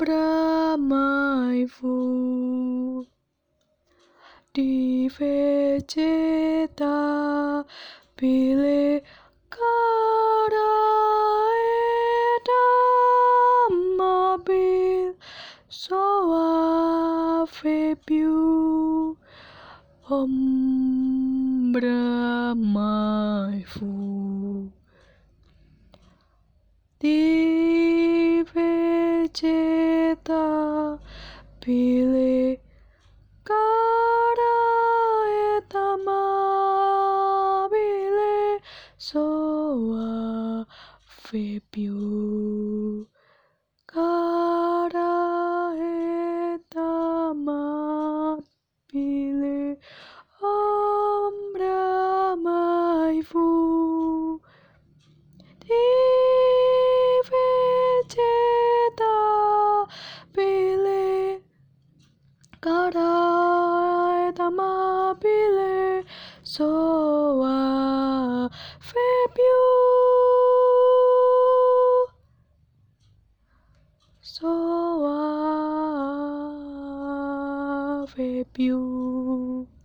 bramai fu di vegeta pile cara mobil soa fe più. Ombra mai fu di চেতা পিলে কারায় তামা বিলে সোয়া ফেপিউ। কারায় তামা পিলে Caray tamapile soa fepiu soa fepiu.